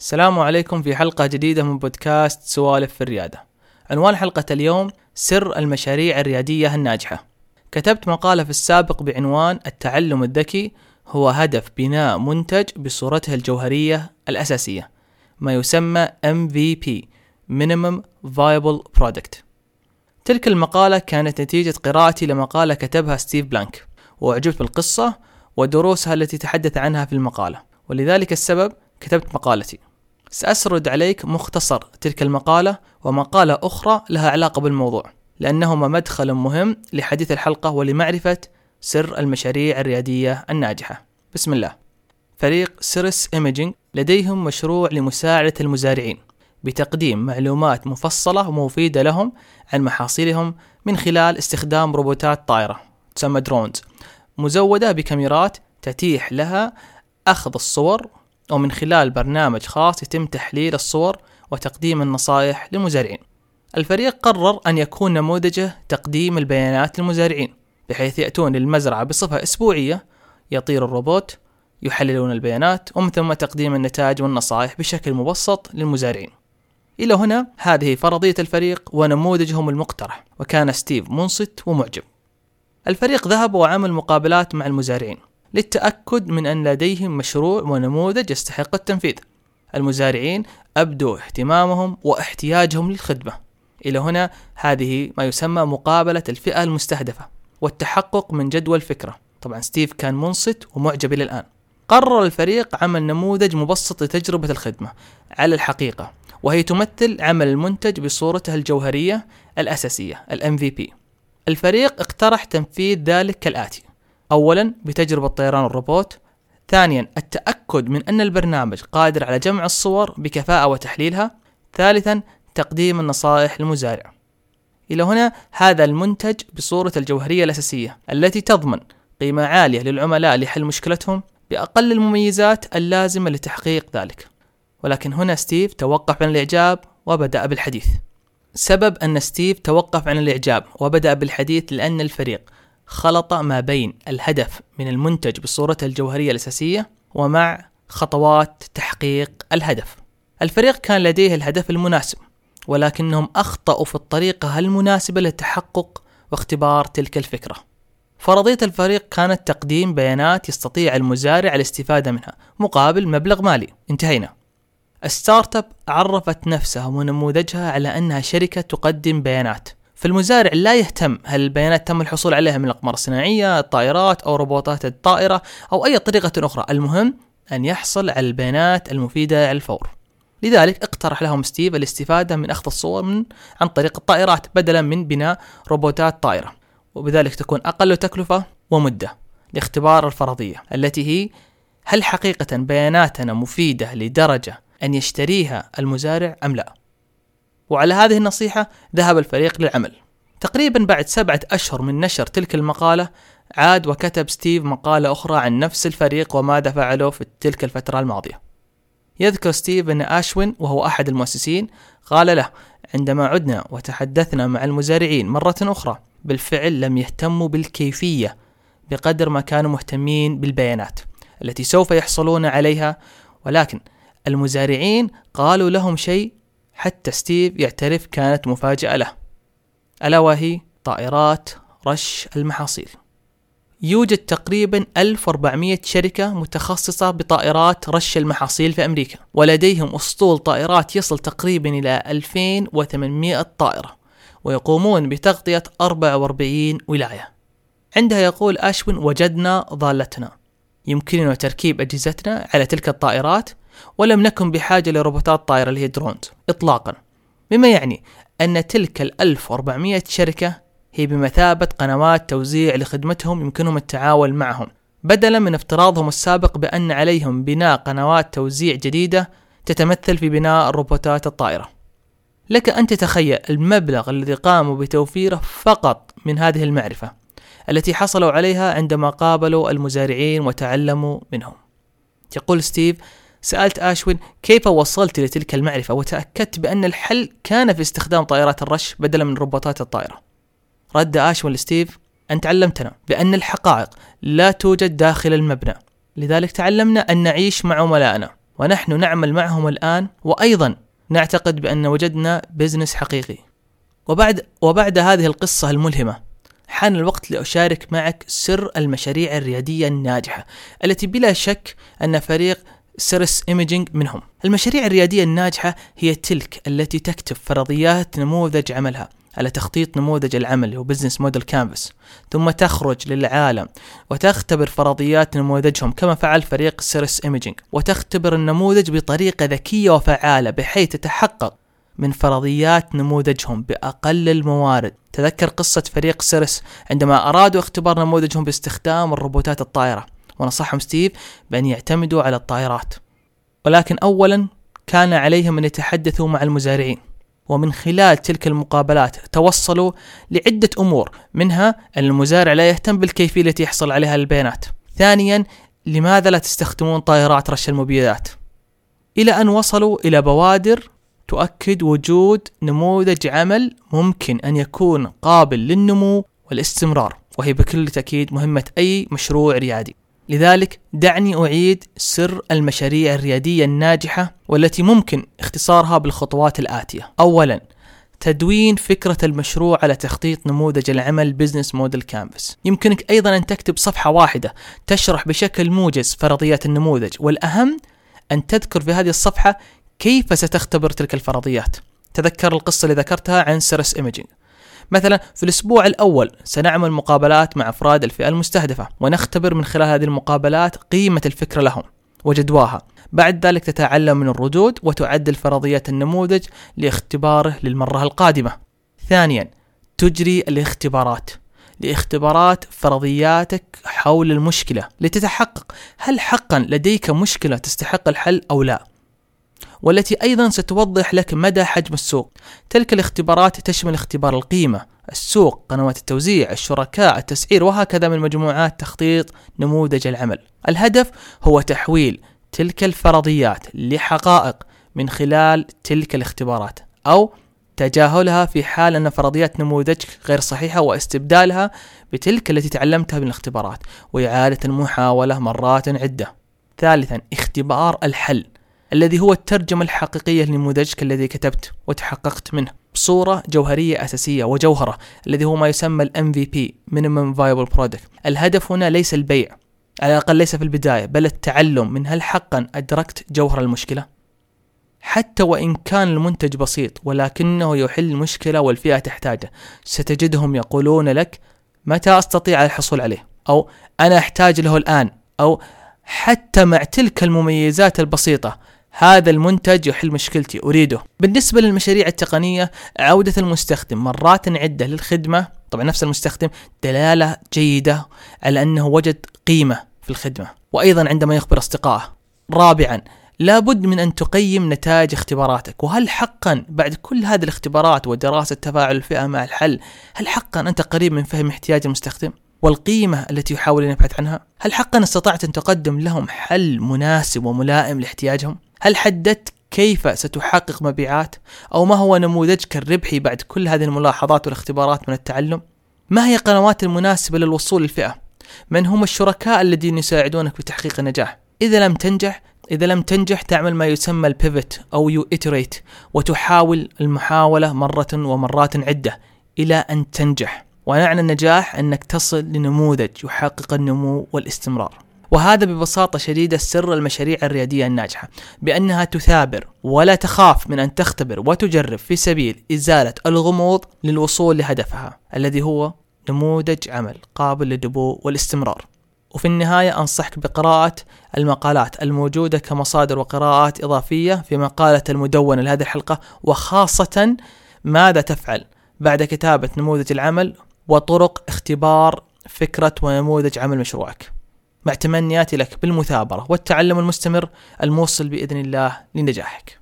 السلام عليكم في حلقة جديدة من بودكاست سوالف في الريادة. عنوان حلقة اليوم سر المشاريع الريادية الناجحة. كتبت مقالة في السابق بعنوان التعلم الذكي هو هدف بناء منتج بصورته الجوهرية الأساسية ما يسمى MVP Minimum Viable Product. تلك المقالة كانت نتيجة قراءتي لمقالة كتبها ستيف بلانك وأعجبت بالقصة ودروسها التي تحدث عنها في المقالة ولذلك السبب كتبت مقالتي سأسرد عليك مختصر تلك المقالة ومقالة أخرى لها علاقة بالموضوع لأنهما مدخل مهم لحديث الحلقة ولمعرفة سر المشاريع الريادية الناجحة. بسم الله. فريق Ceres Imaging لديهم مشروع لمساعدة المزارعين بتقديم معلومات مفصلة ومفيدة لهم عن محاصيلهم من خلال استخدام روبوتات طائرة تسمى درونز مزودة بكاميرات تتيح لها أخذ الصور ومن خلال برنامج خاص يتم تحليل الصور وتقديم النصائح للمزارعين. الفريق قرر أن يكون نموذجه تقديم البيانات للمزارعين بحيث يأتون للمزرعة بصفة أسبوعية يطير الروبوت يحللون البيانات ومن ثم تقديم النتائج والنصائح بشكل مبسط للمزارعين. إلى هنا هذه فرضية الفريق ونموذجهم المقترح وكان ستيف منصت ومعجب. الفريق ذهب وعمل مقابلات مع المزارعين للتأكد من أن لديهم مشروع ونموذج يستحق التنفيذ. المزارعين أبدوا اهتمامهم واحتياجهم للخدمة. إلى هنا هذه ما يسمى مقابلة الفئة المستهدفة والتحقق من جدوى الفكرة. طبعا ستيف كان منصت ومعجب إلى الآن. قرر الفريق عمل نموذج مبسط لتجربة الخدمة على الحقيقة وهي تمثل عمل المنتج بصورته الجوهرية الأساسية ال MVP. الفريق اقترح تنفيذ ذلك كالآتي أولا بتجربة طيران الروبوت ثانيا التأكد من أن البرنامج قادر على جمع الصور بكفاءة وتحليلها ثالثا تقديم النصائح للمزارع. إلى هنا هذا المنتج بصورة الجوهرية الأساسية التي تضمن قيمة عالية للعملاء لحل مشكلتهم بأقل المميزات اللازمة لتحقيق ذلك. ولكن هنا ستيف توقف عن الإعجاب وبدأ بالحديث. سبب أن ستيف توقف عن الإعجاب وبدأ بالحديث لأن الفريق خلط ما بين الهدف من المنتج بصورته الجوهرية الأساسية ومع خطوات تحقيق الهدف. الفريق كان لديه الهدف المناسب ولكنهم أخطأوا في الطريقة المناسبة للتحقق واختبار تلك الفكرة. فرضية الفريق كانت تقديم بيانات يستطيع المزارع الاستفادة منها مقابل مبلغ مالي. انتهينا. ال startup عرفت نفسها ونموذجها على أنها شركة تقدم بيانات فالمزارع لا يهتم هل البيانات تم الحصول عليها من الأقمار الصناعية، الطائرات أو روبوتات الطائرة أو أي طريقة أخرى، المهم أن يحصل على البيانات المفيدة على الفور. لذلك اقترح لهم ستيف الاستفادة من أخذ الصور من عن طريق الطائرات بدلا من بناء روبوتات طائرة، وبذلك تكون أقل تكلفة ومدة لاختبار الفرضية التي هي هل حقيقة بياناتنا مفيدة لدرجة أن يشتريها المزارع أم لا؟ وعلى هذه النصيحة ذهب الفريق للعمل. تقريبا بعد سبعة أشهر من نشر تلك المقالة عاد وكتب ستيف مقالة أخرى عن نفس الفريق وماذا فعلوا في تلك الفترة الماضية. يذكر ستيف أن أشوين وهو أحد المؤسسين قال له عندما عدنا وتحدثنا مع المزارعين مرة أخرى بالفعل لم يهتموا بالكيفية بقدر ما كانوا مهتمين بالبيانات التي سوف يحصلون عليها ولكن المزارعين قالوا لهم شيء حتى ستيف يعترف كانت مفاجأة له. ألا وهي طائرات رش المحاصيل. يوجد تقريبا 1400 شركة متخصصة بطائرات رش المحاصيل في أمريكا ولديهم أسطول طائرات يصل تقريبا إلى 2800 طائرة ويقومون بتغطية 44 ولاية. عندها يقول أشوين وجدنا ضالتنا. يمكننا تركيب أجهزتنا على تلك الطائرات ولم نكن بحاجة لروبوتات طائرة اللي هي درونز إطلاقا. مما يعني أن تلك ال 1400 شركة هي بمثابة قنوات توزيع لخدمتهم يمكنهم التعاون معهم. بدلا من افتراضهم السابق بأن عليهم بناء قنوات توزيع جديدة تتمثل في بناء الروبوتات الطائرة لك أن تتخيل المبلغ الذي قاموا بتوفيره فقط من هذه المعرفة التي حصلوا عليها عندما قابلوا المزارعين وتعلموا منهم. يقول ستيف سألت أشوين كيف وصلت لتلك المعرفة وتأكدت بأن الحل كان في استخدام طائرات الرش بدلا من روبوتات الطائرة. رد أشوين لستيف أن تعلمتنا بأن الحقائق لا توجد داخل المبنى. لذلك تعلمنا أن نعيش مع عملائنا ونحن نعمل معهم الآن وأيضا نعتقد بأن وجدنا business حقيقي. وبعد وبعد هذه القصة الملهمة حان الوقت لأشارك معك سر المشاريع الريادية الناجحة التي بلا شك أن فريق Ceres Imaging منهم. المشاريع الريادية الناجحة هي تلك التي تكتب فرضيات نموذج عملها على تخطيط نموذج العمل هو Business Model Canvas ثم تخرج للعالم وتختبر فرضيات نموذجهم كما فعل فريق Ceres Imaging. وتختبر النموذج بطريقة ذكية وفعالة بحيث تتحقق من فرضيات نموذجهم بأقل الموارد. تذكر قصة فريق Ceres عندما أرادوا اختبار نموذجهم باستخدام الروبوتات الطائرة. ونصحهم ستيف بأن يعتمدوا على الطائرات. ولكن أولا كان عليهم أن يتحدثوا مع المزارعين. ومن خلال تلك المقابلات توصلوا لعدة أمور منها أن المزارع لا يهتم بالكيفية التي يحصل عليها البيانات. ثانيا لماذا لا تستخدمون طائرات رش المبيدات؟ إلى أن وصلوا إلى بوادر تؤكد وجود نموذج عمل ممكن أن يكون قابل للنمو والاستمرار وهي بكل تأكيد مهمة أي مشروع ريادي. لذلك دعني أعيد سر المشاريع الريادية الناجحة والتي ممكن اختصارها بالخطوات الآتية. أولا تدوين فكرة المشروع على تخطيط نموذج العمل Business Model Canvas يمكنك أيضا أن تكتب صفحة واحدة تشرح بشكل موجز فرضيات النموذج والأهم أن تذكر في هذه الصفحة كيف ستختبر تلك الفرضيات. تذكر القصة اللي ذكرتها عن Ceres Imaging مثلا في الأسبوع الأول سنعمل مقابلات مع أفراد الفئة المستهدفة ونختبر من خلال هذه المقابلات قيمة الفكرة لهم وجدواها. بعد ذلك تتعلم من الردود وتعدل فرضيات النموذج لاختباره للمرة القادمة. ثانيا تجري الاختبارات. لاختبارات فرضياتك حول المشكلة لتتحقق هل حقا لديك مشكلة تستحق الحل أو لا. والتي أيضا ستوضح لك مدى حجم السوق. تلك الاختبارات تشمل اختبار القيمة السوق قنوات التوزيع الشركاء التسعير وهكذا من مجموعات تخطيط نموذج العمل. الهدف هو تحويل تلك الفرضيات لحقائق من خلال تلك الاختبارات أو تجاهلها في حال أن فرضيات نموذجك غير صحيحة واستبدالها بتلك التي تعلمتها من الاختبارات وإعادة المحاولة مرات عدة. ثالثا اختبار الحل. الذي هو الترجمة الحقيقية لنموذجك الذي كتبت وتحققت منه. بصورة جوهرية أساسية وجوهرة الذي هو ما يسمى ال MVP Minimum Viable Product. الهدف هنا ليس البيع على الأقل ليس في البداية بل التعلم. من هل حقا أدركت جوهر المشكلة؟ حتى وإن كان المنتج بسيط ولكنه يحل مشكلة والفئة تحتاجه ستجدهم يقولون لك متى أستطيع الحصول عليه أو أنا أحتاج له الآن أو حتى مع تلك المميزات البسيطة هذا المنتج يحل مشكلتي أريده بالنسبة للمشاريع التقنية عودة المستخدم مرات عدة للخدمة طبعا نفس المستخدم دلالة جيدة على أنه وجد قيمة في الخدمة وأيضا عندما يخبر أصدقائه رابعا لابد من أن تقيم نتائج اختباراتك وهل حقا بعد كل هذه الاختبارات ودراسة تفاعل الفئة مع الحل هل حقا أنت قريب من فهم احتياج المستخدم؟ والقيمة التي يحاول أن يبحث عنها؟ هل حقا استطعت أن تقدم لهم حل مناسب وملائم لاحتياجهم؟ هل حددت كيف ستحقق مبيعات؟ أو ما هو نموذجك الربحي بعد كل هذه الملاحظات والاختبارات من التعلم؟ ما هي القنوات المناسبة للوصول للفئة؟ من هم الشركاء الذين يساعدونك في تحقيق النجاح؟ إذا لم تنجح إذا لم تنجح تعمل ما يسمى ال pivot أو you iterate وتحاول المحاولة مرة ومرات عدة إلى أن تنجح ومعنى النجاح أنك تصل لنموذج يحقق النمو والاستمرار وهذا ببساطة شديدة سر المشاريع الريادية الناجحة بأنها تثابر ولا تخاف من أن تختبر وتجرب في سبيل إزالة الغموض للوصول لهدفها الذي هو نموذج عمل قابل للدبو والاستمرار. وفي النهاية أنصحك بقراءة المقالات الموجودة كمصادر وقراءات إضافية في مقالة المدونة لهذه الحلقة وخاصة ماذا تفعل بعد كتابة نموذج العمل وطرق اختبار فكرة ونموذج عمل مشروعك. مع تمنياتي لك بالمثابرة والتعلم المستمر الموصل بإذن الله لنجاحك.